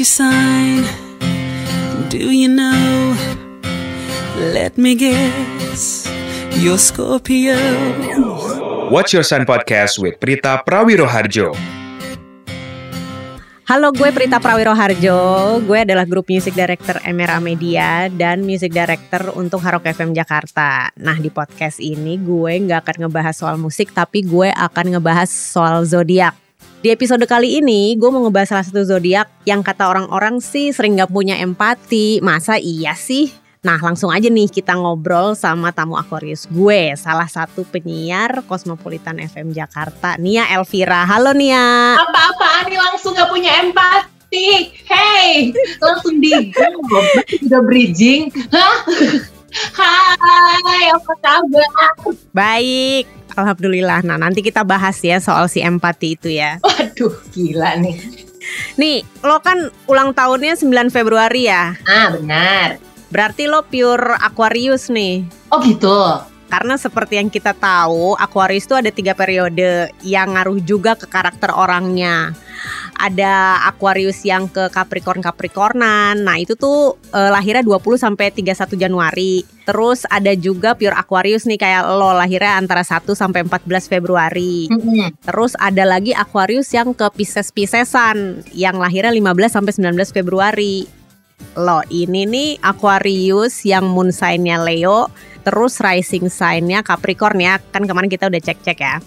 your sign? Do you know? Let me guess. You're Scorpio. Watch Your Sign Podcast with Prita Prawiroharjo. Halo, gue Prita Prawiroharjo. Gue adalah grup music director Emera Media dan music director untuk Harok FM Jakarta. Nah, di podcast ini gue nggak akan ngebahas soal musik, tapi gue akan ngebahas soal zodiak. Di episode kali ini, gue mau ngebahas salah satu zodiak yang kata orang-orang sih sering gak punya empati. Masa iya sih? Nah langsung aja nih kita ngobrol sama tamu Aquarius gue Salah satu penyiar Cosmopolitan FM Jakarta Nia Elvira Halo Nia Apa-apaan nih langsung gak punya empati Hey langsung di Udah bridging Hah? Hai apa kabar Baik Alhamdulillah. Nah nanti kita bahas ya soal si empati itu ya. Waduh gila nih. Nih lo kan ulang tahunnya 9 Februari ya? Ah benar. Berarti lo pure Aquarius nih. Oh gitu. Karena seperti yang kita tahu, Aquarius itu ada tiga periode yang ngaruh juga ke karakter orangnya. Ada Aquarius yang ke Capricorn Capricornan. Nah, itu tuh eh, lahirnya 20 sampai 31 Januari. Terus ada juga pure Aquarius nih kayak lo lahirnya antara 1 sampai 14 Februari. Terus ada lagi Aquarius yang ke Pisces Piscesan yang lahirnya 15 sampai 19 Februari. Lo ini nih Aquarius yang moon sign-nya Leo, terus rising sign-nya Capricorn ya. Kan kemarin kita udah cek-cek ya.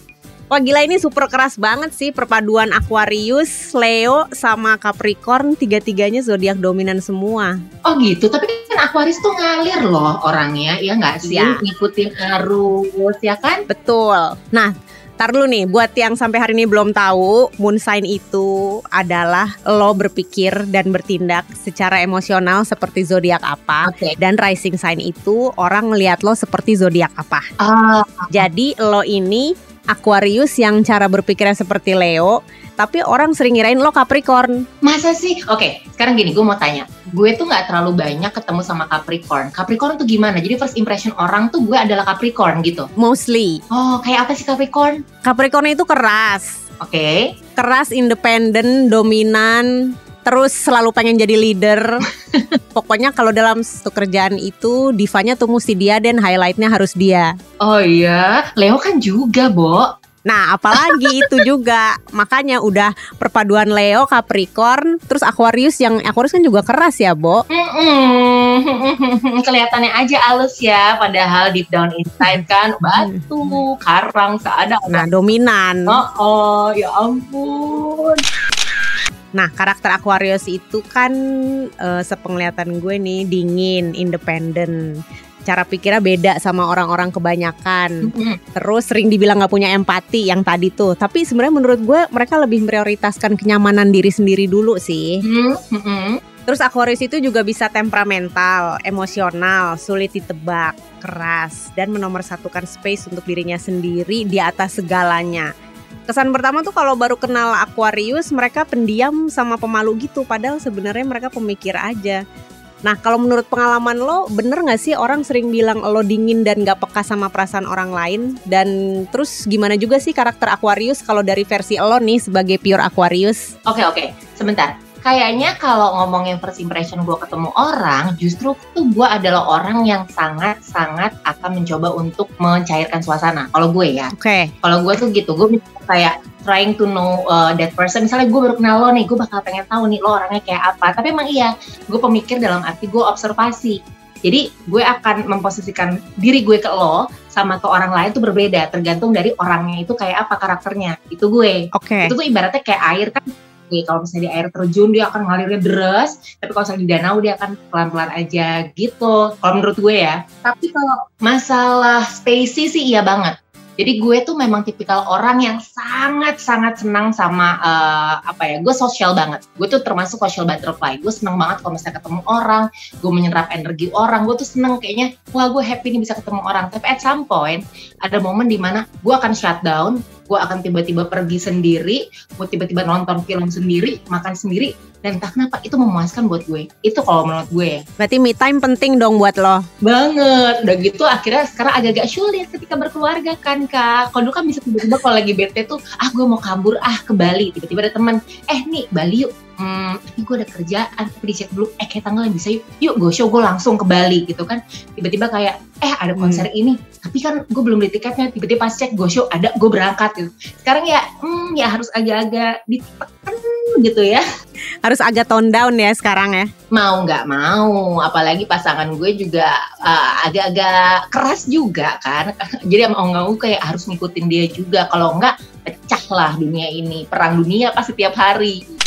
Wah gila ini super keras banget sih perpaduan Aquarius, Leo sama Capricorn tiga-tiganya zodiak dominan semua. Oh gitu, tapi kan Aquarius tuh ngalir loh orangnya, ya nggak sih? Iya. Ngikutin arus, ya kan? Betul. Nah, Tar dulu nih, buat yang sampai hari ini belum tahu, moon sign itu adalah lo berpikir dan bertindak secara emosional seperti zodiak apa. Oke. Dan rising sign itu orang ngelihat lo seperti zodiak apa. Ah, Jadi lo ini Aquarius yang cara berpikirnya seperti Leo, tapi orang sering ngirain lo Capricorn. masa sih? Oke, sekarang gini, gue mau tanya. Gue tuh nggak terlalu banyak ketemu sama Capricorn. Capricorn tuh gimana? Jadi first impression orang tuh gue adalah Capricorn gitu. Mostly. Oh, kayak apa sih Capricorn? Capricorn itu keras. Oke. Keras, independen, dominan, terus selalu pengen jadi leader. Pokoknya kalau dalam satu kerjaan itu divanya tuh mesti dia dan highlightnya harus dia. Oh iya, Leo kan juga, Bo. Nah, apalagi itu juga. Makanya udah perpaduan Leo, Capricorn, terus Aquarius yang Aquarius kan juga keras ya, Bo. Kelihatannya aja halus ya, padahal deep down inside kan batu, karang, seada. Nah, dominan. Oh, oh, ya ampun. Nah, karakter Aquarius itu kan eh, sepenglihatan gue nih dingin, independen. Cara pikirnya beda sama orang-orang kebanyakan. Terus sering dibilang nggak punya empati yang tadi tuh. Tapi sebenarnya menurut gue mereka lebih prioritaskan kenyamanan diri sendiri dulu sih. Terus Aquarius itu juga bisa temperamental, emosional, sulit ditebak, keras, dan menomorsatukan space untuk dirinya sendiri di atas segalanya. Kesan pertama tuh kalau baru kenal Aquarius mereka pendiam sama pemalu gitu padahal sebenarnya mereka pemikir aja. Nah kalau menurut pengalaman lo bener gak sih orang sering bilang lo dingin dan gak peka sama perasaan orang lain Dan terus gimana juga sih karakter Aquarius kalau dari versi lo nih sebagai pure Aquarius Oke, oke. Sebentar. Kayaknya kalau ngomongin first impression gue ketemu orang, justru tuh gue adalah orang yang sangat-sangat akan mencoba untuk mencairkan suasana. Kalau gue ya. Oke Kalau gue tuh gitu, gue kayak trying to know uh, that person. Misalnya gue baru kenal lo nih, gue bakal pengen tahu nih lo orangnya kayak apa. Tapi emang iya, gue pemikir dalam arti gue observasi. Jadi gue akan memposisikan diri gue ke lo sama ke orang lain tuh berbeda, tergantung dari orangnya itu kayak apa karakternya. Itu gue. Oke Itu tuh ibaratnya kayak air kan. Oke, kalau misalnya di air terjun dia akan ngalirnya deras, tapi kalau misalnya di danau dia akan pelan-pelan aja gitu. Kalau menurut gue ya. Tapi kalau masalah spacey sih iya banget. Jadi gue tuh memang tipikal orang yang sangat-sangat senang sama eh, apa ya, gue sosial banget. Gue tuh termasuk social butterfly. Gue seneng banget kalau misalnya ketemu orang, gue menyerap energi orang. Gue tuh seneng kayaknya, wah gue happy nih bisa ketemu orang. Tapi at some point, ada momen di mana gue akan shutdown, gue akan tiba-tiba pergi sendiri, gue tiba-tiba nonton film sendiri, makan sendiri, dan entah kenapa itu memuaskan buat gue. Itu kalau menurut gue. Berarti me time penting dong buat lo. Banget. Udah gitu akhirnya sekarang agak-agak sulit ketika berkeluarga kan kak. Kalau dulu kan bisa tiba-tiba kalau lagi bete tuh, ah gue mau kabur ah ke Bali. Tiba-tiba ada teman, eh nih Bali yuk. Hmm, gue ada kerjaan tapi dicek dulu. Eh kayak tanggal yang bisa yuk. Yuk gue show gue langsung ke Bali gitu kan. Tiba-tiba kayak eh ada konser ini. Tapi kan gue belum beli tiketnya. Tiba-tiba pas cek gue show ada gue berangkat gitu. Sekarang ya hmm, ya harus agak-agak ditekan gitu ya. Harus agak tone down ya sekarang ya. mau nggak mau. Apalagi pasangan gue juga uh, agak-agak keras juga kan. Jadi mau nggak mau kayak harus ngikutin dia juga. Kalau nggak pecah lah dunia ini. Perang dunia pasti tiap hari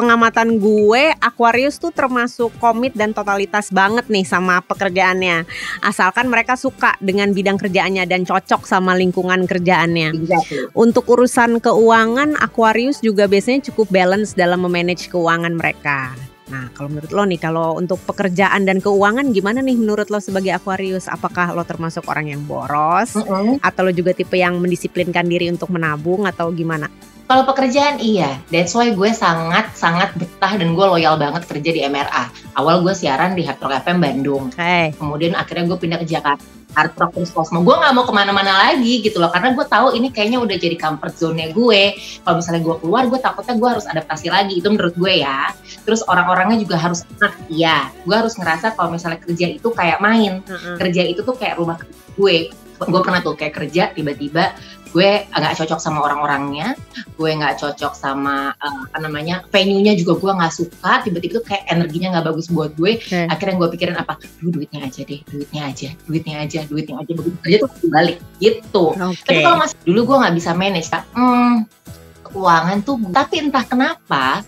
pengamatan gue Aquarius tuh termasuk komit dan totalitas banget nih sama pekerjaannya asalkan mereka suka dengan bidang kerjaannya dan cocok sama lingkungan kerjaannya Exactly. untuk urusan keuangan Aquarius juga biasanya cukup balance dalam memanage keuangan mereka Nah, kalau menurut lo nih, kalau untuk pekerjaan dan keuangan gimana nih menurut lo sebagai Aquarius? Apakah lo termasuk orang yang boros? Mm-mm. Atau lo juga tipe yang mendisiplinkan diri untuk menabung atau gimana? Kalau pekerjaan iya, that's why gue sangat sangat betah dan gue loyal banget kerja di MRA. Awal gue siaran di Hard Rock FM Bandung, Oke. kemudian akhirnya gue pindah ke Jakarta. Hard Rock terus Cosmo, gue nggak mau ke mana-mana lagi gitu loh, karena gue tahu ini kayaknya udah jadi comfort zone-nya gue. Kalau misalnya gue keluar, gue takutnya gue harus adaptasi lagi, itu menurut gue ya. Terus orang-orangnya juga harus enak, iya. Gue harus ngerasa kalau misalnya kerja itu kayak main, kerja itu tuh kayak rumah gue gue pernah tuh kayak kerja tiba-tiba gue nggak cocok sama orang-orangnya gue nggak cocok sama eh, apa namanya venue-nya juga gue nggak suka tiba-tiba tuh kayak energinya nggak bagus buat gue Oke. akhirnya gue pikirin apa Duh, duitnya aja deh duitnya aja duitnya aja duitnya aja begitu kerja tuh balik gitu Oke. tapi kalau masih dulu gue nggak bisa manage Kak. hmm, keuangan tuh tapi entah kenapa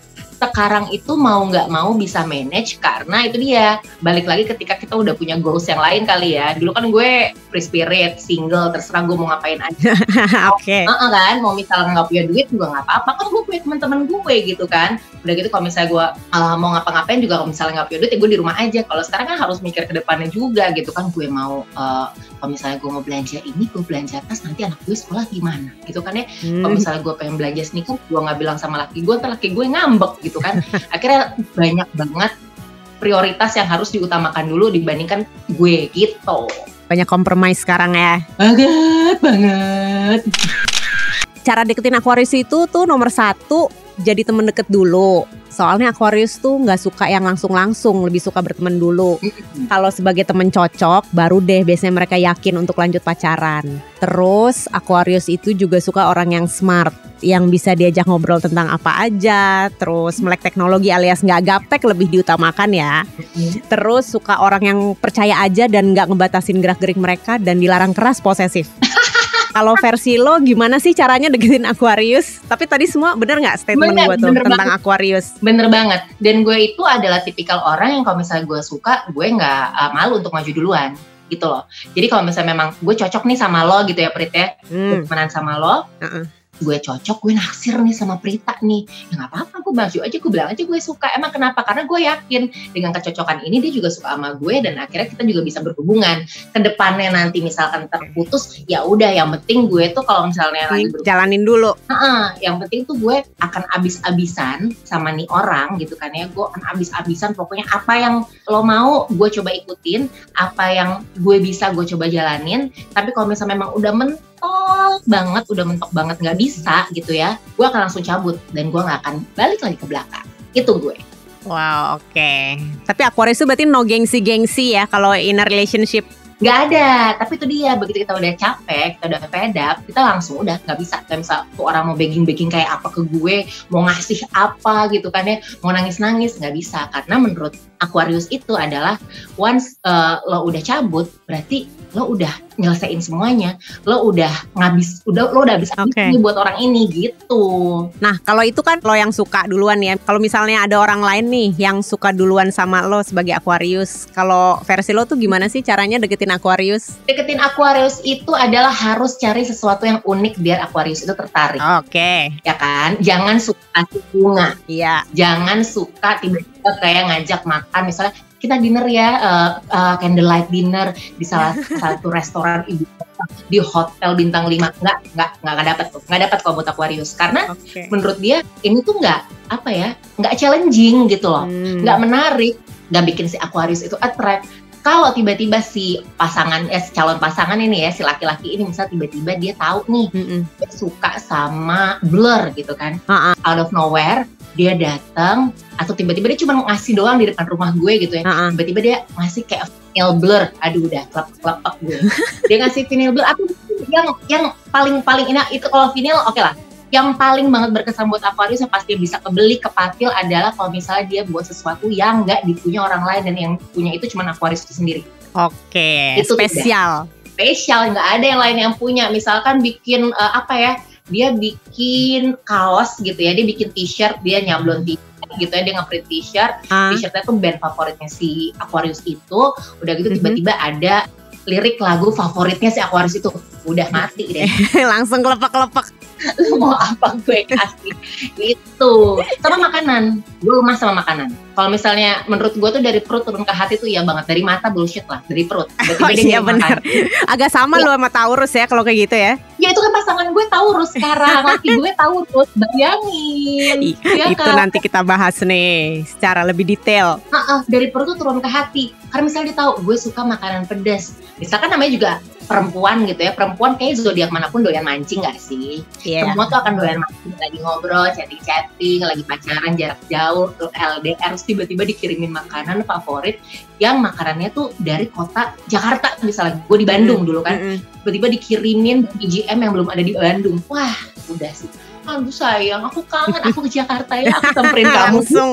sekarang itu mau nggak mau bisa manage karena itu dia. Balik lagi ketika kita udah punya goals yang lain kali ya. Dulu kan gue free spirit single terserah gue mau ngapain aja. Oke. Heeh kan? Mau misalnya nggak punya duit juga nggak apa-apa. Kan gue punya teman-teman gue gitu kan. Udah gitu kalau misalnya gue uh, mau ngapa-ngapain juga kalau misalnya nggak punya duit ya gue di rumah aja. Kalau sekarang kan harus mikir ke depannya juga gitu kan. Gue mau uh, kalau misalnya gue mau belanja ini gue belanja tas nanti anak gue sekolah gimana? Gitu kan ya. Kalau Hmm. misalnya gue pengen belanja sneaker gue nggak bilang sama laki gue ntar laki gue ngambek gitu kan. Akhirnya banyak banget prioritas yang harus diutamakan dulu dibandingkan gue gitu. Banyak kompromi sekarang ya. banget banget. Cara deketin Aquarius itu tuh nomor satu jadi temen deket dulu. Soalnya Aquarius tuh nggak suka yang langsung-langsung, lebih suka berteman dulu. Kalau sebagai temen cocok, baru deh biasanya mereka yakin untuk lanjut pacaran. Terus Aquarius itu juga suka orang yang smart, yang bisa diajak ngobrol tentang apa aja. Terus melek teknologi alias nggak gaptek lebih diutamakan ya. Terus suka orang yang percaya aja dan nggak ngebatasin gerak-gerik mereka dan dilarang keras posesif. Kalau versi lo gimana sih caranya deketin Aquarius? Tapi tadi semua bener nggak statement Bener, gue tuh bener tentang Aquarius? Bener banget. Dan gue itu adalah tipikal orang yang kalau misalnya gue suka, gue nggak uh, malu untuk maju duluan gitu loh. Jadi kalau misalnya memang gue cocok nih sama lo gitu ya Prit ya, Hmm. temenan sama lo, Heeh. Gue cocok, gue naksir nih sama Prita nih. Ya nggak apa-apa, gue maju aja, gue bilang aja gue suka. Emang kenapa? Karena gue yakin dengan kecocokan ini dia juga suka sama gue dan akhirnya kita juga bisa berhubungan. Ke depannya nanti misalkan terputus, ya udah yang penting gue tuh kalau misalnya lagi berhubungan Jalanin dulu. Heeh, yang penting tuh gue akan abis-abisan sama nih orang gitu kan ya. Gue akan abis-abisan pokoknya apa yang lo mau gue coba ikutin, apa yang gue bisa gue coba jalanin. Tapi kalau misalnya memang udah mentok banget, udah mentok banget nggak bisa gitu ya, gue akan langsung cabut dan gue nggak akan balik lagi ke belakang. Itu gue. Wow, oke. Tapi Aquarius itu berarti no gengsi-gengsi ya kalau in a relationship. Nggak ada, tapi itu dia begitu kita udah capek, kita udah fed up, kita langsung udah nggak bisa. Kayak misal tuh orang mau begging-begging kayak apa ke gue, mau ngasih apa gitu kan ya, mau nangis-nangis nggak bisa. Karena menurut Aquarius itu adalah once uh, lo udah cabut, berarti lo udah nyelesain semuanya, lo udah ngabis, udah lo udah habis Oke. nih buat orang ini gitu. Nah, kalau itu kan lo yang suka duluan ya. Kalau misalnya ada orang lain nih yang suka duluan sama lo sebagai Aquarius, kalau versi lo tuh gimana sih caranya deketin Aquarius? Deketin Aquarius itu adalah harus cari sesuatu yang unik biar Aquarius itu tertarik, Oke, ya kan? Jangan suka kasih bunga. iya. jangan suka tiba-tiba kayak ngajak makan misalnya kita dinner ya uh, uh, candlelight dinner di salah satu restoran ibu di hotel bintang 5 nggak nggak nggak dapat tuh nggak dapat kalau buat Aquarius karena Oke. menurut dia ini tuh nggak apa ya nggak challenging gitu loh Hmm. nggak menarik nggak bikin si Aquarius itu attract kalau tiba-tiba si pasangan eh si calon pasangan ini ya si laki-laki ini misal tiba-tiba dia tahu nih Mm-mm. dia suka sama Blur gitu kan Ha-ha. out of nowhere dia datang atau tiba-tiba dia cuma ngasih doang di depan rumah gue gitu ya. Uh-uh. Tiba-tiba dia ngasih kayak vinyl blur. Aduh udah kelap-kelap gue. dia ngasih vinyl blur. Apa yang yang paling paling enak itu kalau vinyl oke lah. Yang paling banget berkesan buat Aquarius yang pasti bisa kebeli ke Patil adalah kalau misalnya dia buat sesuatu yang nggak dipunya orang lain dan yang punya itu cuma Aquarius itu sendiri. Oke, Itu spesial. spesial nggak ada yang lain yang punya misalkan bikin eh, apa ya dia bikin kaos gitu ya dia bikin t-shirt dia nyablon t-shirt gitu ya dia ngeprint t-shirt Ah, t-shirtnya tuh band favoritnya si Aquarius itu udah gitu Mhm. tiba-tiba ada lirik lagu favoritnya si Aquarius itu udah mati deh langsung kelepak-kelepak. mau apa gue kasih? Itu sama makanan gue lemah sama makanan kalau misalnya menurut gue tuh dari perut turun ke hati tuh ya banget dari mata bullshit lah dari perut Oh Tiba-tiba dia iya benar. Agak sama lu sama Taurus ya kalau kayak gitu ya. Ya itu kan pasangan gue Taurus sekarang, laki gue Taurus, bayangin. I- Iya itu kan? nanti kita bahas nih secara lebih detail. Ah, ah, dari perut tuh turun ke hati. Karena misalnya dia tahu gue suka makanan pedas. Misalkan namanya juga perempuan gitu ya, perempuan kayak zodiak mana pun doyan mancing gak sih? Iya. Semua tuh akan doyan mancing, lagi ngobrol, chatting-chatting, lagi pacaran jarak jauh, tuh LDR, tiba-tiba dikirimin makanan favorit yang makanannya tuh dari kota Jakarta misalnya. Gue di Bandung dulu kan, tiba-tiba dikirimin BGM yang belum ada di Bandung. Wah, udah sih. Aduh sayang, aku kangen, aku ke Jakarta ya, aku samperin kamu. Langsung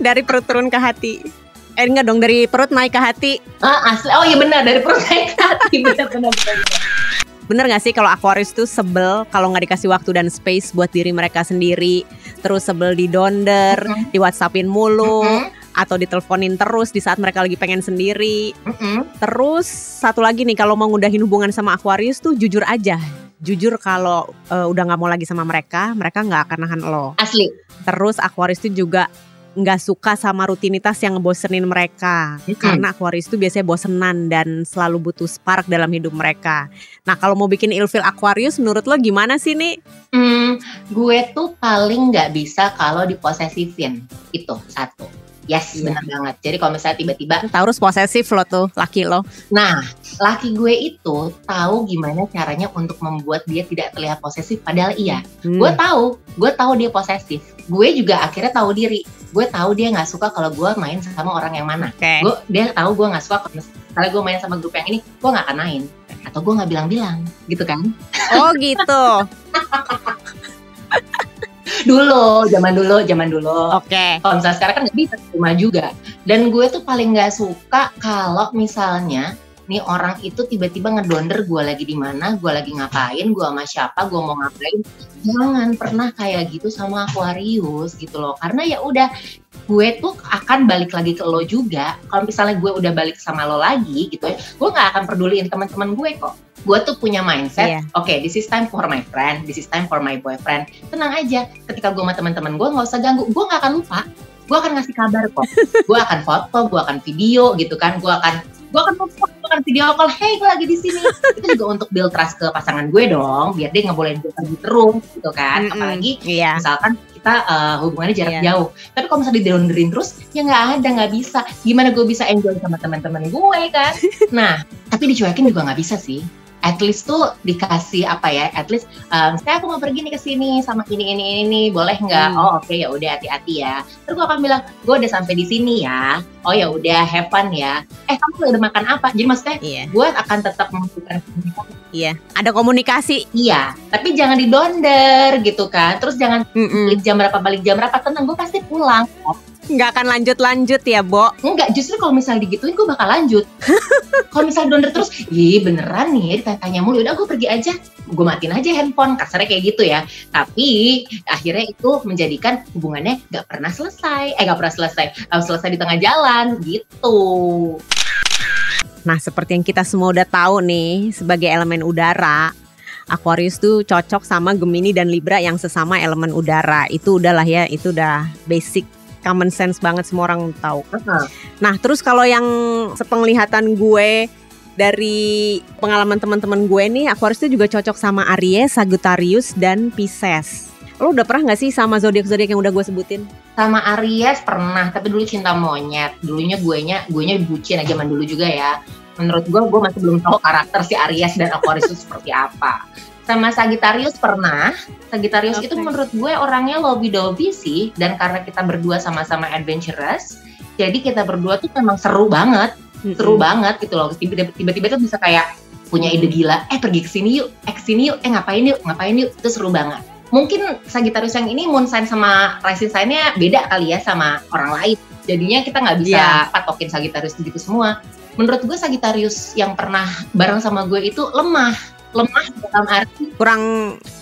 dari perut turun ke hati. Eh enggak dong dari perut naik ke hati. Ah, asli. Oh iya benar, dari perut naik ke hati. Benar, benar, benar. Bener gak sih kalau Aquarius tuh sebel kalau nggak dikasih waktu dan space buat diri mereka sendiri, terus sebel di donder, Mhm. di WhatsAppin mulu, Mm-mm, atau diteleponin terus di saat mereka lagi pengen sendiri. mm-mm. Terus satu lagi nih kalau mau ngudahin hubungan sama Aquarius tuh jujur aja. Jujur kalau eh, udah nggak mau lagi sama mereka, mereka nggak akan nahan lo. Asli. Terus Aquarius tuh juga nggak suka sama rutinitas yang ngebosenin mereka Mm-mm. karena Aquarius tuh biasanya bosenan dan selalu butuh spark dalam hidup mereka. Nah kalau mau bikin ilfil Aquarius menurut lo gimana sih nih? Hmm, gue tuh paling nggak bisa kalau diposesifin. Itu satu. Yes, Iya. benar banget. Jadi kalau misalnya tiba-tiba Taurus posesif lo tuh laki lo. Nah, laki gue itu tahu gimana caranya untuk membuat dia tidak terlihat posesif padahal iya. Hmm. Gue tahu, gue tahu dia posesif. Gue juga akhirnya tahu diri. Gue tahu dia nggak suka kalau gue main sama orang yang mana. Oke. Gue dia tahu gue nggak suka kalau misalnya gue main sama grup yang ini, gue nggak akan main. Atau gue nggak bilang-bilang, gitu kan? Oh gitu. Dulu, zaman dulu, zaman dulu. Oke. Kalau misalnya sekarang kan nggak bisa terima juga. Dan gue tuh paling nggak suka kalau misalnya nih orang itu tiba-tiba ngedonder gue lagi di mana, gue lagi ngapain, gue sama siapa, gue mau ngapain. Jangan pernah kayak gitu sama Aquarius gitu loh. Karena ya udah gue tuh akan balik lagi ke lo juga. Kalau misalnya gue udah balik sama lo lagi gitu ya, gue nggak akan peduliin teman-teman gue kok. Gue tuh punya mindset, Iya. oke, this is time for my friend, this is time for my boyfriend. Tenang aja, ketika gue sama teman-teman gue nggak usah ganggu, gue nggak akan lupa. Gue akan ngasih kabar kok. gue akan foto, gue akan video gitu kan, gue akan gue akan foto, gue akan video call, hey gue lagi di sini. Itu juga untuk build trust ke pasangan gue dong, biar dia ngebolehin gue pergi terus gitu kan. Mm-mm. Apalagi Iya. misalkan kita eh, hubungannya jarak Iya. jauh tapi kalau misalnya didonderin terus ya nggak ada nggak bisa gimana gue bisa enjoy sama teman-teman gue kan nah tapi dicuekin juga nggak bisa sih at least tuh dikasih apa ya at least um, saya aku mau pergi nih ke sini sama ini ini ini boleh nggak Hmm. oh oke ya udah hati-hati ya terus gue akan bilang gue udah sampai di sini ya oh ya udah have fun ya eh kamu udah makan apa jadi maksudnya Iya. gue akan tetap komunikasi. Iya. Ada komunikasi. iya tapi jangan didonder gitu kan terus jangan balik jam berapa balik jam berapa tenang gue pasti pulang Nggak akan lanjut-lanjut ya, Bo. Enggak, justru kalau misalnya digituin gue bakal lanjut. kalau misalnya donder terus, ih beneran nih ya ditanya mulu, udah gue pergi aja. Gue matiin aja handphone, kasarnya kayak gitu ya. Tapi akhirnya itu menjadikan hubungannya gak pernah selesai. Eh gak pernah selesai, selesai di tengah jalan gitu. Nah, seperti yang kita semua udah tahu nih, sebagai elemen udara, Aquarius tuh cocok sama Gemini dan Libra yang sesama elemen udara. Itu udahlah ya, itu udah basic common sense banget semua orang tahu. Nah, terus kalau yang sepenglihatan gue dari pengalaman teman-teman gue nih, Aquarius tuh juga cocok sama Aries, Sagittarius dan Pisces. Lo udah pernah nggak sih sama zodiak-zodiak yang udah gue sebutin? Sama Aries pernah, tapi dulu cinta monyet. Dulunya guenya, guenya bucin aja zaman dulu juga ya. Menurut gue, gue masih belum tahu karakter si Aries dan Aquarius itu seperti apa. Sama Sagittarius pernah. Sagittarius Oke. itu menurut gue orangnya lobby dovey sih. Dan karena kita berdua sama-sama adventurous, jadi kita berdua tuh memang seru banget. Seru banget gitu loh. Tiba- Tiba-tiba tuh bisa kayak punya ide gila. Eh pergi ke sini yuk, eh ke sini yuk, eh ngapain yuk, ngapain yuk. Itu seru banget. Mungkin Sagittarius yang ini moon sign sama rising sign-nya beda kali ya sama orang lain. Jadinya kita nggak bisa Iya. patokin Sagittarius gitu semua. Menurut gue Sagittarius yang pernah bareng sama gue itu lemah. Lemah dalam arti Kurang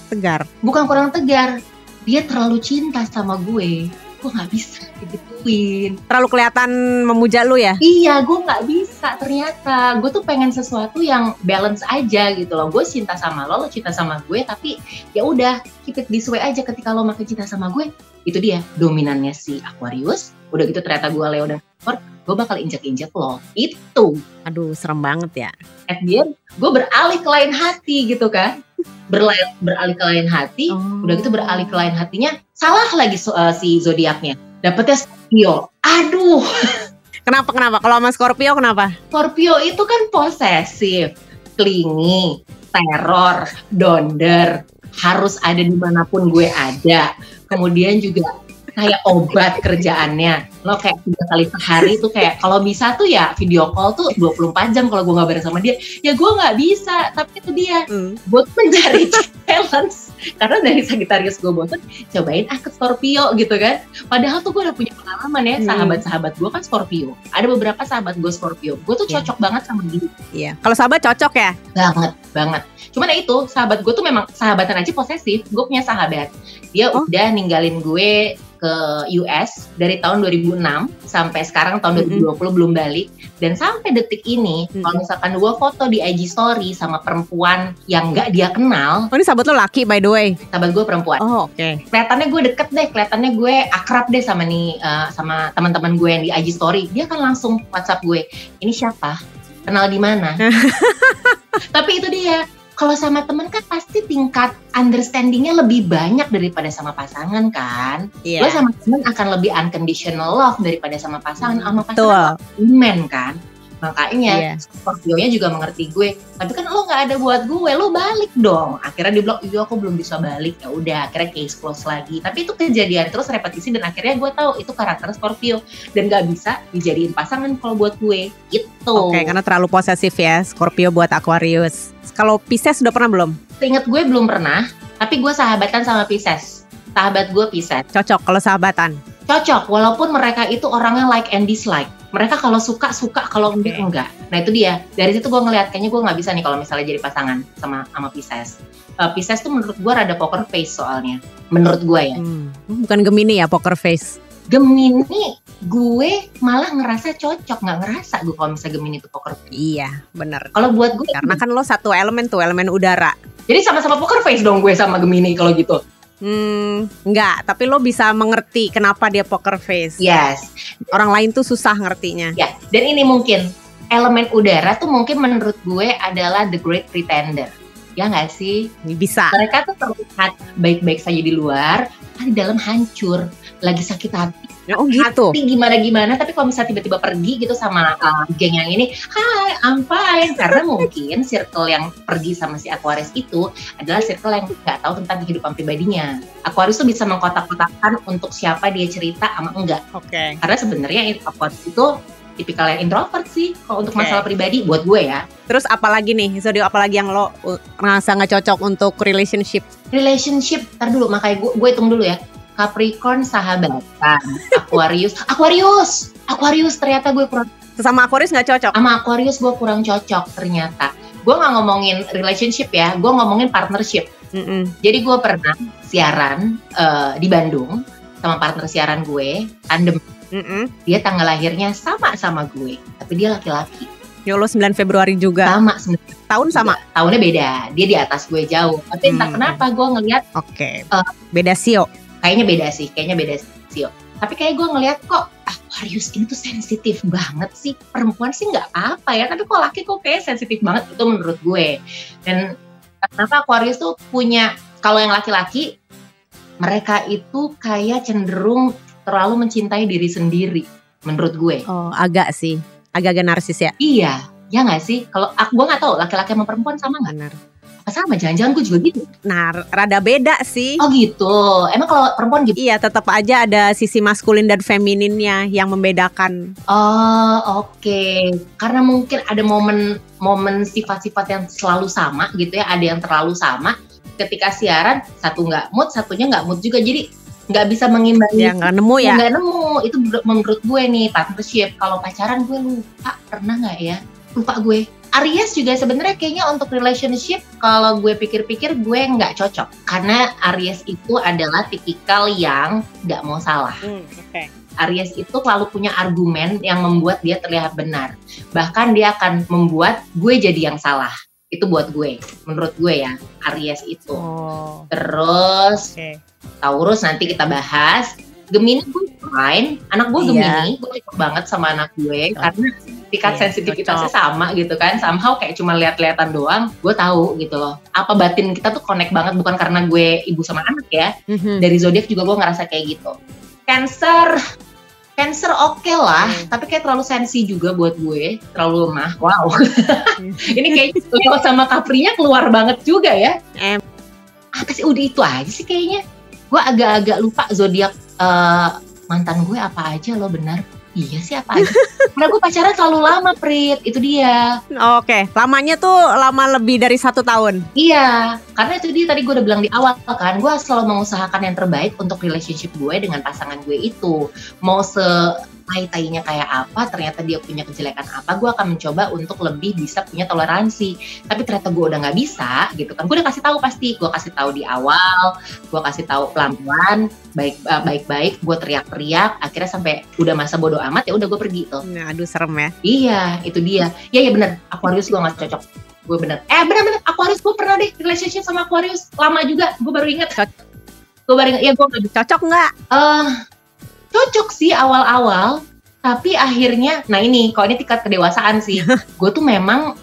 tegar. bukan kurang tegar. Dia terlalu cinta sama gue. Gue nggak bisa digituin. Terlalu kelihatan memuja lu ya? Iya, gue nggak bisa ternyata. Gue tuh pengen sesuatu yang balance aja gitu loh. Gue cinta sama lo, lo cinta sama gue, tapi ya udah keep it this way aja. Ketika lo makin cinta sama gue, itu dia dominannya si Aquarius. Udah gitu ternyata gue Leo dan Capricorn, gue bakal injek-injek lo. Itu. Aduh, serem banget ya. At the end, gue beralih ke lain hati gitu kan. Berlain, beralih ke lain hati, Oh. udah gitu beralih ke lain hatinya, salah lagi so- eh, si zodiaknya. Dapetnya Scorpio. Aduh, Kenapa kenapa? Kalau sama Scorpio kenapa? Scorpio itu kan posesif, clingy, teror, donder, harus ada di mana pun gue ada. Kemudian juga kayak obat kerjaannya. Lo kayak tiga kali sehari tuh kayak kalau bisa tuh ya video call tuh 24 jam kalau gue nggak bareng sama dia. Ya gue nggak bisa, tapi itu dia. Gue tuh mencari balance. Karena dari Sagittarius gue bosen, cobain ah ke Scorpio gitu kan. Padahal tuh gue udah punya pengalaman ya, Hmm. sahabat-sahabat gue kan Scorpio. Ada beberapa sahabat gue Scorpio. Gue tuh Iya. cocok banget sama dia Iya. Kalau sahabat cocok ya? banget banget cuman ya itu sahabat gue tuh memang sahabatan aja posesif gue punya sahabat dia Oh. udah ninggalin gue ke US dari tahun 2006 sampai sekarang tahun Mm-mm. 2020 belum balik dan sampai detik ini Mm-mm. kalau misalkan gue foto di IG story sama perempuan yang nggak dia kenal Oh ini sahabat lo laki by the way. sahabat gue perempuan Oh oke. kelihatannya gue deket deh kelihatannya gue akrab deh sama nih eh, sama teman-teman gue yang di IG story dia kan langsung WhatsApp gue ini siapa kenal di mana tapi itu dia kalau sama temen kan pasti tingkat understandingnya lebih banyak daripada sama pasangan kan? Iya. lo sama temen akan lebih unconditional love daripada sama pasangan. Sama pasangan men kan makanya Iya. Scorpio-nya juga mengerti gue. Tapi kan lo nggak ada buat gue lo balik dong. Akhirnya dia bilang iya aku belum bisa balik. Ya udah akhirnya case close lagi. Tapi itu kejadian terus repetisi dan akhirnya gue tahu itu karakter Scorpio. Dan nggak bisa dijadiin pasangan kalau buat gue. Itu Oke, karena terlalu posesif ya Scorpio buat Aquarius. Kalau Pisces sudah pernah belum? Ingat gue belum pernah tapi gue sahabatan sama Pisces. Sahabat gue Pisces. Cocok kalau sahabatan. cocok walaupun mereka itu orangnya like and dislike mereka kalau suka suka kalau enggak enggak. Nah itu dia. Dari situ gue ngeliat kayaknya gue nggak bisa nih kalau misalnya jadi pasangan sama sama Pisces. Eh, Pisces tuh menurut gue rada poker face soalnya. Menurut gue ya. Hmm. Bukan Gemini ya poker face. Gemini gue malah ngerasa cocok. Nggak ngerasa gue kalau misalnya Gemini itu poker face. Iya, bener. kalau buat gue Karena kan lo satu elemen tuh, elemen udara. jadi sama-sama poker face dong gue sama Gemini kalau gitu Hmm, enggak, tapi lo bisa mengerti kenapa dia poker face. yes Orang lain tuh susah ngertinya. ya dan ini mungkin elemen udara tuh mungkin menurut gue adalah the great pretender ya nggak sih Bisa. mereka tuh terlihat baik-baik saja di luar, tapi di dalam hancur, lagi sakit hati, Oh gitu. hati gimana-gimana. Tapi kalau misalnya tiba-tiba pergi gitu sama uh, geng yang ini, hai, I'm fine. Karena mungkin circle yang pergi sama si Aquarius itu adalah circle yang nggak tahu tentang kehidupan pribadinya. Aquarius tuh bisa mengkotak-kotakkan untuk siapa dia cerita sama enggak. Oke. Karena sebenarnya Aquarius itu tipikal yang introvert sih kalau untuk Oke. masalah pribadi buat gue ya. Terus apalagi nih, zodiak apalagi yang lo uh, ngerasa nggak cocok untuk relationship? relationship ntar dulu makanya gue gue hitung dulu ya Capricorn sahabatan Aquarius Aquarius Aquarius ternyata gue kurang Sesama Aquarius nggak cocok? sama Aquarius gue kurang cocok ternyata gue nggak ngomongin relationship ya gue ngomongin partnership Mm-mm. jadi gue pernah siaran eh, di Bandung sama partner siaran gue tandem Mm-mm. dia tanggal lahirnya sama sama gue tapi dia laki-laki Ya lo 9 Februari juga. sama Tahun sama? tahunnya beda dia di atas gue jauh tapi entah Hmm. kenapa gue ngeliat Oke. Eh. Beda sio. Kayaknya beda sih, kayaknya beda sih. Tapi kayak gue ngeliat kok Aquarius ini tuh sensitif banget sih. Perempuan sih nggak apa ya, tapi kok laki kok kayak sensitif banget itu menurut gue. Dan kenapa Aquarius tuh punya kalau yang laki-laki mereka itu kayak cenderung terlalu mencintai diri sendiri menurut gue. Oh, agak sih. Agak-agak narsis ya. Iya, ya nggak sih? Kalau aku gue nggak tahu laki-laki sama perempuan sama nggak? Apa sama? Jangan-jangan gue juga gitu. Nah, rada beda sih. Oh gitu. Emang kalau perempuan gitu? Iya, tetap aja ada sisi maskulin dan femininnya yang membedakan. Oh oke. Karena mungkin ada momen momen sifat-sifat yang selalu sama gitu ya. Ada yang terlalu sama. Ketika siaran satu nggak mood, satunya nggak mood juga. Jadi nggak bisa mengimbangi. Ya nggak nemu ya. Nggak nemu. Itu menurut gue nih partnership. Kalau pacaran gue lupa pernah nggak ya? Lupa gue. Aries juga sebenarnya kayaknya untuk relationship kalau gue pikir-pikir gue nggak cocok karena Aries itu adalah tipikal yang nggak mau salah. Hmm, Oke. Aries itu selalu punya argumen yang membuat dia terlihat benar. Bahkan dia akan membuat gue jadi yang salah. Itu buat gue, menurut gue ya, Aries itu. Oh, Terus oke. Taurus nanti kita bahas. Gemini gue fine, anak gue Iya. Gemini, gue cocok banget sama anak gue karena tingkat Iya, sensitivitasnya sama gitu kan. Somehow kayak cuma lihat-lihatan doang, gue tahu gitu loh. Apa batin kita tuh connect banget bukan karena gue ibu sama anak ya, Mhm. dari zodiak juga gue ngerasa kayak gitu. Cancer, Cancer oke lah, Hmm. tapi kayak terlalu sensi juga buat gue, terlalu lemah. Wow, Hmm. ini kayak sama Capri-nya keluar banget juga ya. Em. Apa sih udah itu aja sih kayaknya. Gue agak-agak lupa zodiak eh, mantan gue apa aja lo benar. Iya sih apa aja. Karena gue pacaran terlalu lama, Prit. Itu dia. Oke, lamanya tuh lama lebih dari satu tahun. Iya, karena itu dia tadi gue udah bilang di awal kan, gue selalu mengusahakan yang terbaik untuk relationship gue dengan pasangan gue itu. Mau se tai-tainya kayak apa, ternyata dia punya kejelekan apa, gue akan mencoba untuk lebih bisa punya toleransi. Tapi ternyata gue udah nggak bisa, gitu kan. Gue udah kasih tahu pasti, gue kasih tahu di awal, gue kasih tahu pelan-pelan, baik eh, baik-baik, gue teriak-teriak, akhirnya sampai udah masa bodoh amat ya udah gue pergi tuh. Nah, aduh serem ya. Iya, itu dia. Ya ya bener, Aquarius gue gak cocok. Gue bener. Eh bener-bener, Aquarius gue pernah deh relationship sama Aquarius. Lama juga, gue baru inget. Gue baru inget, ya gue Cocok nggak? Eh, cocok sih awal-awal. Tapi akhirnya, nah ini, kalau ini tingkat kedewasaan sih. gue tuh memang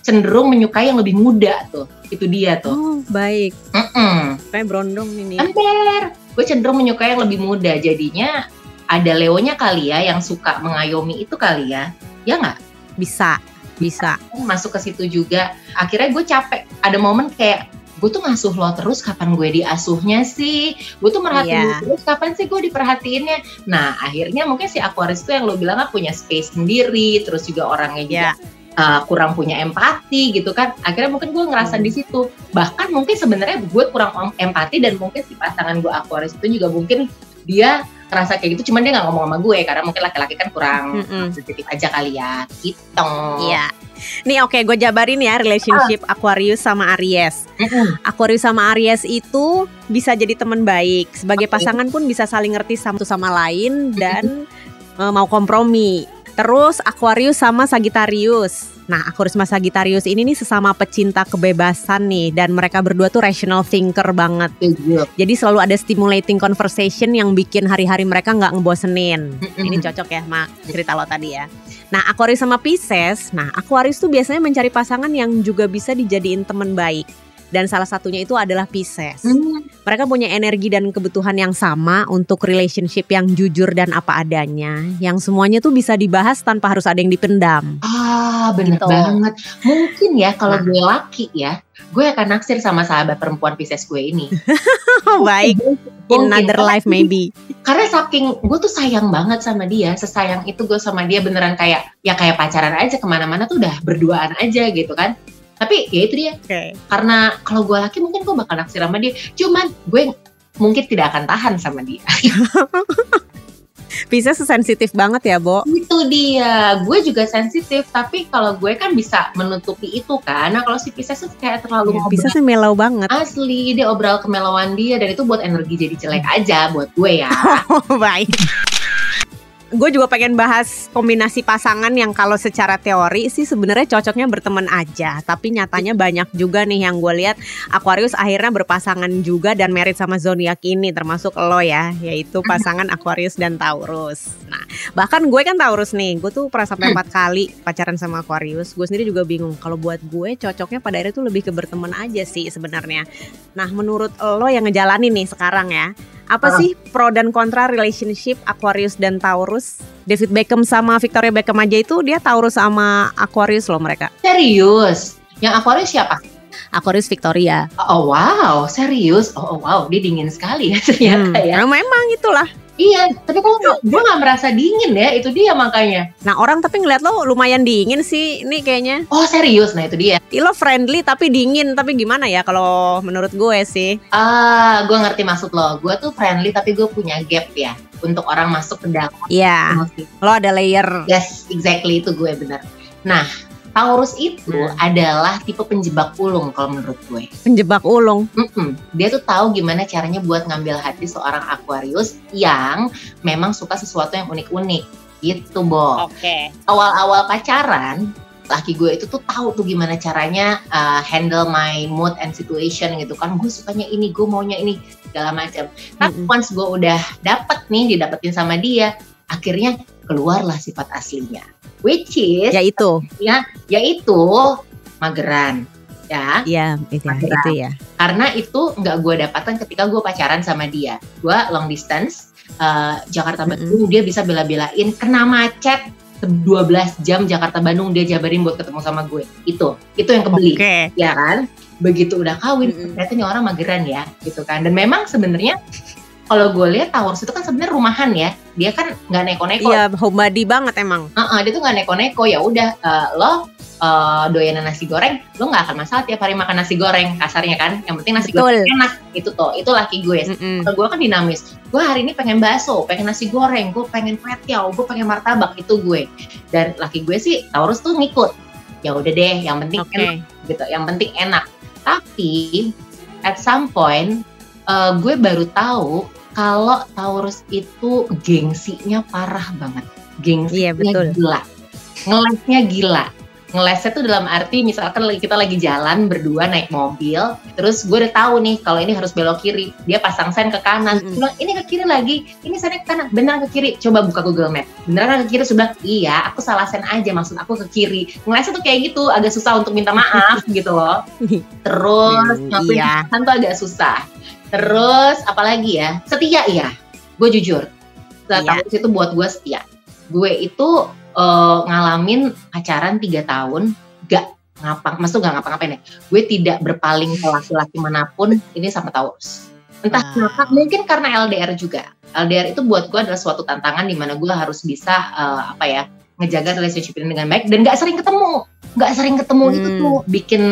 cenderung menyukai yang lebih muda tuh. Itu dia tuh. Oh, baik. Mm-mm. Kayak berondong ini. Ember. Gue cenderung menyukai yang lebih muda. Jadinya ada Leonya kali ya yang suka mengayomi itu kali ya. Ya nggak? Bisa, bisa. masuk ke situ juga akhirnya gue capek ada momen kayak gue tuh ngasuh lo terus kapan gue diasuhnya sih gue tuh merhatiin Iya. lo terus kapan sih gue diperhatiinnya nah akhirnya mungkin si Aquarius tuh yang lo bilang kan punya space sendiri terus juga orangnya juga Ya. uh, kurang punya empati gitu kan akhirnya mungkin gue ngerasa Hmm. di situ bahkan mungkin sebenarnya gue kurang em- empati dan mungkin si pasangan gue Aquarius itu juga mungkin dia ngerasa kayak gitu cuman dia nggak ngomong sama gue karena mungkin laki-laki kan kurang Mm-mm. sensitif aja kali ya gitu Iya. Nih oke, gue jabarin ya relationship Aquarius sama Aries. Aquarius sama Aries itu bisa jadi teman baik. Sebagai Oke. pasangan pun bisa saling ngerti satu sama lain dan eh, mau kompromi. Terus Aquarius sama Sagittarius. Nah, Aquarius sama Sagittarius ini nih sesama pecinta kebebasan nih dan mereka berdua tuh rational thinker banget. Setuju. Jadi selalu ada stimulating conversation yang bikin hari-hari mereka nggak ngebosenin. Ini cocok ya sama cerita lo tadi ya. Nah, Aquarius sama Pisces. Nah, Aquarius tuh biasanya mencari pasangan yang juga bisa dijadiin teman baik. Dan salah satunya itu adalah Pisces. Hmm, Mereka punya energi dan kebutuhan yang sama untuk relationship yang jujur dan apa adanya. Yang semuanya tuh bisa dibahas tanpa harus ada yang dipendam. Ah, bener Gitu. banget. Mungkin ya kalau Nah. gue laki ya, gue akan naksir sama sahabat perempuan Pisces gue ini. Baik. In another life maybe. Karena saking gue tuh sayang banget sama dia, sesayang itu gue sama dia beneran kayak ya kayak pacaran aja ke mana-mana tuh udah berduaan aja gitu kan. Tapi ya itu dia, Oke. karena kalau gue laki mungkin gue bakal naksir sama dia. Cuman gue mungkin tidak akan tahan sama dia. Pisces sensitif banget ya, Bo. itu dia, gue juga sensitif. Tapi kalau gue kan bisa menutupi itu kan. Nah kalau si Pisces tuh kayak terlalu ngobrol Pisces sih melau banget. asli dia obral kemelauan dia dan itu buat energi jadi jelek aja buat gue ya Oh, baik. Gue juga pengen bahas kombinasi pasangan yang kalau secara teori sih sebenarnya cocoknya berteman aja, tapi nyatanya banyak juga nih yang gue lihat Aquarius akhirnya berpasangan juga dan merit sama zodiak ini termasuk lo ya, yaitu pasangan Aquarius dan Taurus. Nah, bahkan gue kan Taurus nih, gue tuh pernah sampai empat kali pacaran sama Aquarius. Gue sendiri juga bingung kalau buat gue cocoknya pada akhirnya tuh lebih ke berteman aja sih sebenarnya. Nah, menurut lo yang ngejalanin nih sekarang ya, apa Ah. sih pro dan kontra relationship Aquarius dan Taurus? David Beckham sama Victoria Beckham aja itu dia Taurus sama Aquarius loh mereka. serius yang Aquarius siapa Aquarius Victoria. Oh wow, serius? Oh, oh, wow, dia dingin sekali ya ternyata Hmm, ya. nah, memang itulah. Iya, tapi kok gue nggak merasa dingin ya, itu dia makanya. Nah orang tapi ngeliat lo lumayan dingin sih ini kayaknya. Oh serius, nah itu dia. Lo friendly tapi dingin tapi gimana ya kalau menurut gue sih? Ah, gue ngerti maksud lo. Gue tuh friendly tapi gue punya gap ya untuk orang masuk ke dalam Iya, emosi. lo ada layer. Yes, exactly itu gue bener. Nah, Taurus itu Nah. adalah tipe penjebak ulung kalau menurut gue. Penjebak ulung. Mm-mm. Dia tuh tahu gimana caranya buat ngambil hati seorang Aquarius yang memang suka sesuatu yang unik-unik. Gitu, Bo. Oke. Awal-awal pacaran, laki gue itu tuh tahu tuh gimana caranya uh, handle my mood and situation gitu kan. Gue sukanya ini, gue maunya ini, segala macam. Tapi Mm-mm. once gue udah dapet nih, didapetin sama dia, akhirnya keluarlah sifat aslinya. Which is, Ya itu. yaitu mageran. Ya, Iya, itu, Mageran. itu ya. karena itu nggak gue dapatkan ketika gue pacaran sama dia. Gue long distance, uh, Jakarta Bandung, dia bisa bela-belain kena macet 12 jam Jakarta Bandung dia jabarin buat ketemu sama gue. Itu, itu yang kebeli, Oke. ya kan? Begitu udah kawin, Mm-mm. ternyata ini orang mageran ya, gitu kan? Dan memang sebenarnya kalau gue lihat Taurus itu kan sebenarnya rumahan ya, dia kan nggak neko-neko. Iya, homebody banget emang. Heeh, dia tuh nggak neko-neko ya udah uh, lo uh, doyanan nasi goreng, lo nggak akan masalah tiap hari makan nasi goreng kasarnya kan. Yang penting nasi Betul. goreng enak itu tuh, itu laki gue. Mm-mm. Kalau gue kan dinamis, gue hari ini pengen bakso, pengen nasi goreng, gue pengen kwetiau, gue pengen martabak itu gue. Dan laki gue sih Taurus tuh ngikut. Ya udah deh, yang penting Oke. enak gitu, yang penting enak. Tapi at some point uh, gue baru tahu kalau Taurus itu gengsinya parah banget. Gengsinya Iya, betul. gila. Ngelesnya gila. Ngelesnya tuh dalam arti misalkan kita lagi jalan berdua naik mobil, terus gue udah tahu nih kalau ini harus belok kiri, dia pasang sen ke kanan, Mm-mm. bilang ini ke kiri lagi, ini sen ke kanan, benar ke kiri, coba buka Google Map, beneran ke kiri sudah, iya, aku salah sen aja, maksud aku ke kiri, ngelesnya tuh kayak gitu, agak susah untuk minta maaf gitu loh, terus Hmm, ngakuin iya. kesalahan tuh agak susah, terus apalagi ya, setia ya, gue jujur, Iya. Taurus itu buat gue setia, gue itu eh, ngalamin pacaran tiga tahun gak ngapa maksud gak ngapa-ngapain ya? Gue tidak berpaling ke laki-laki mana pun ini sama Taurus. Entah Wah. kenapa mungkin karena LDR juga. LDR itu buat gue adalah suatu tantangan di mana gue harus bisa eh, apa ya ngejaga relationship ini dengan baik dan gak sering ketemu. Gak sering ketemu itu Hmm. tuh bikin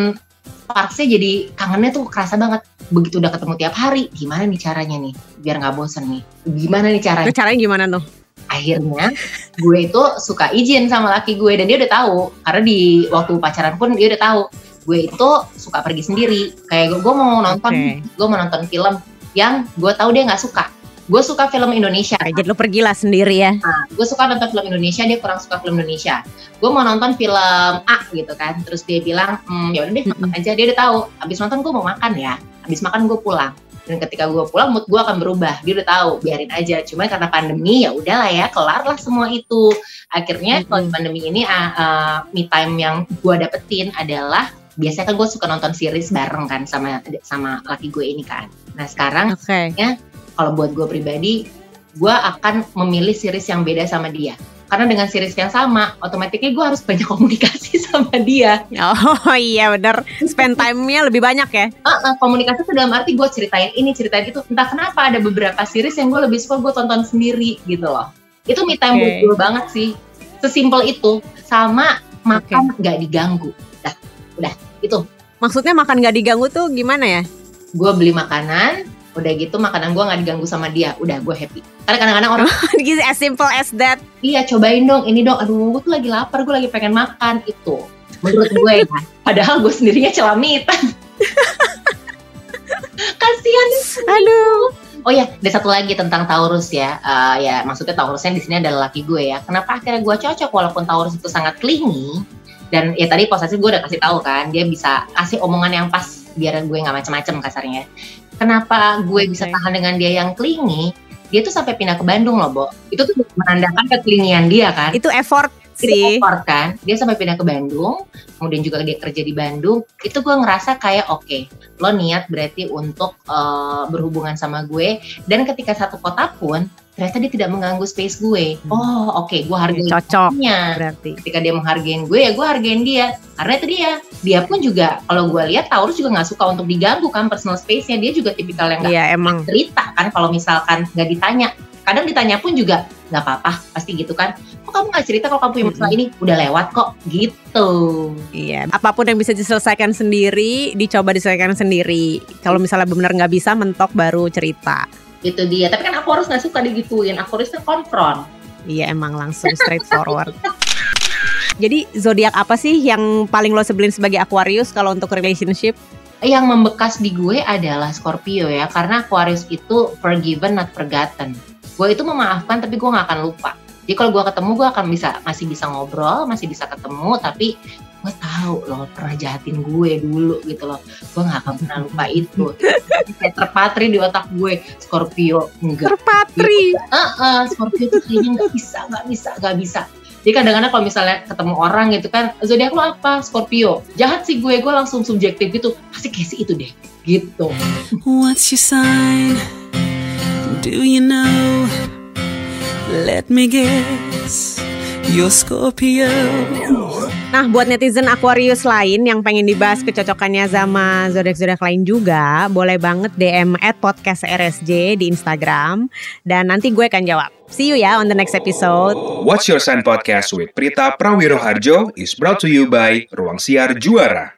sparksnya jadi kangennya tuh kerasa banget. Begitu udah ketemu tiap hari gimana nih caranya nih? Biar nggak bosen nih. Gimana nih caranya? Itu caranya gimana tuh? Akhirnya gue itu suka izin sama laki gue dan dia udah tahu. Karena di waktu pacaran pun dia udah tahu. Gue itu suka pergi sendiri. Kayak gue, gue mau nonton Oke. gue mau nonton film yang gue tahu dia nggak suka. Gue suka film Indonesia. Jadi lo pergilah sendiri ya. Nah, gue suka nonton film Indonesia dia kurang suka film Indonesia. Gue mau nonton film A gitu kan. Terus dia bilang hmm, ya udah deh nonton aja. Dia udah tahu abis nonton gue mau makan ya. Abis makan gue pulang dan ketika gue pulang mood gue akan berubah dia udah tahu biarin aja cuma karena pandemi ya udahlah ya kelar lah semua itu akhirnya Mm-mm. kalau di pandemi ini uh, uh, me time yang gue dapetin adalah biasanya kan gue suka nonton series bareng kan sama sama laki gue ini kan nah sekarang Oke. kalau buat gue pribadi, gue akan memilih series yang beda sama dia. Karena dengan series yang sama, otomatisnya gue harus banyak komunikasi sama dia. Oh iya bener. Spend time-nya lebih banyak ya. Uh, uh, komunikasi itu dalam arti gue ceritain ini, ceritain itu. Entah kenapa ada beberapa series yang gue lebih suka gue tonton sendiri gitu loh. Itu me time buat gue banget sih. Sesimpel itu. Sama makan nggak diganggu. Dah, udah. Itu. Maksudnya makan gak diganggu tuh gimana ya? Gue beli makanan, udah gitu makanan gue nggak diganggu sama dia. Udah, gue happy. Karena kadang-kadang orang Gitu, as simple as that. iya cobain dong ini dong aduh gue tuh lagi lapar gue lagi pengen makan itu menurut gue ya padahal gue sendirinya celamitan kasihan Aduh. oh ya ada satu lagi tentang Taurus ya Eh, ya maksudnya Taurusnya di sini adalah laki gue ya kenapa akhirnya gue cocok walaupun Taurus itu sangat clingy dan ya tadi posisi gue udah kasih tahu kan dia bisa kasih omongan yang pas biar gue nggak macem-macem kasarnya kenapa gue bisa Oke. tahan dengan dia yang clingy dia tuh sampai pindah ke Bandung loh, Bo. Itu tuh menandakan keklingian dia kan. Itu effort itu sih. effort kan dia sampai pindah ke Bandung kemudian juga dia kerja di Bandung itu gue ngerasa kayak oke lo niat berarti untuk eh, berhubungan sama gue dan ketika satu kota pun ternyata dia tidak mengganggu space gue. Hmm. Oh oke, gue hargai Cocok dia. berarti. Ketika dia menghargain gue ya gue hargain dia. Karena itu dia. Dia pun juga kalau gue lihat Taurus juga nggak suka untuk diganggu kan personal space-nya. Dia juga tipikal yang nggak Iya emang. cerita kan kalau misalkan nggak ditanya. Kadang ditanya pun juga nggak apa-apa pasti gitu kan. Kok kamu nggak cerita kalau kamu punya masalah ini? Udah lewat kok gitu. Iya, apa pun yang bisa diselesaikan sendiri, dicoba diselesaikan sendiri. Kalau misalnya benar nggak bisa, mentok baru cerita. Itu dia. Tapi kan aku harus nggak suka digituin. Aku harus konfront. Iya, emang langsung straightforward. Jadi zodiak apa sih yang paling lo sebelin sebagai Aquarius kalau untuk relationship? Yang membekas di gue adalah Scorpio ya. Karena Aquarius itu forgiven not forgotten. Gue itu memaafkan tapi gue nggak akan lupa. Jadi kalau gue ketemu gue akan bisa masih bisa ngobrol, masih bisa ketemu, tapi gue tahu loh pernah jahatin gue dulu gitu loh. Gue nggak akan pernah lupa itu. Kayak terpatri di otak gue Scorpio enggak. Terpatri. Heeh, Scorpio tuh kayaknya nggak bisa, nggak bisa, nggak bisa. Jadi kadang-kadang kalau misalnya ketemu orang gitu kan, zodiak lo apa? Scorpio. Jahat sih gue, gue langsung subjektif gitu. Pasti kayak si itu deh, gitu. What's your sign? Do you know? Let me guess. Scorpio. Nah, buat netizen Aquarius lain yang pengen dibahas kecocokannya sama zodiak-zodiak lain juga, boleh banget DM at podcast RSJ di Instagram. Dan nanti gue akan jawab. See you ya on the next episode. What's Your Sign Podcast with Prita Prawiroharjo is brought to you by Ruang Siar Juara.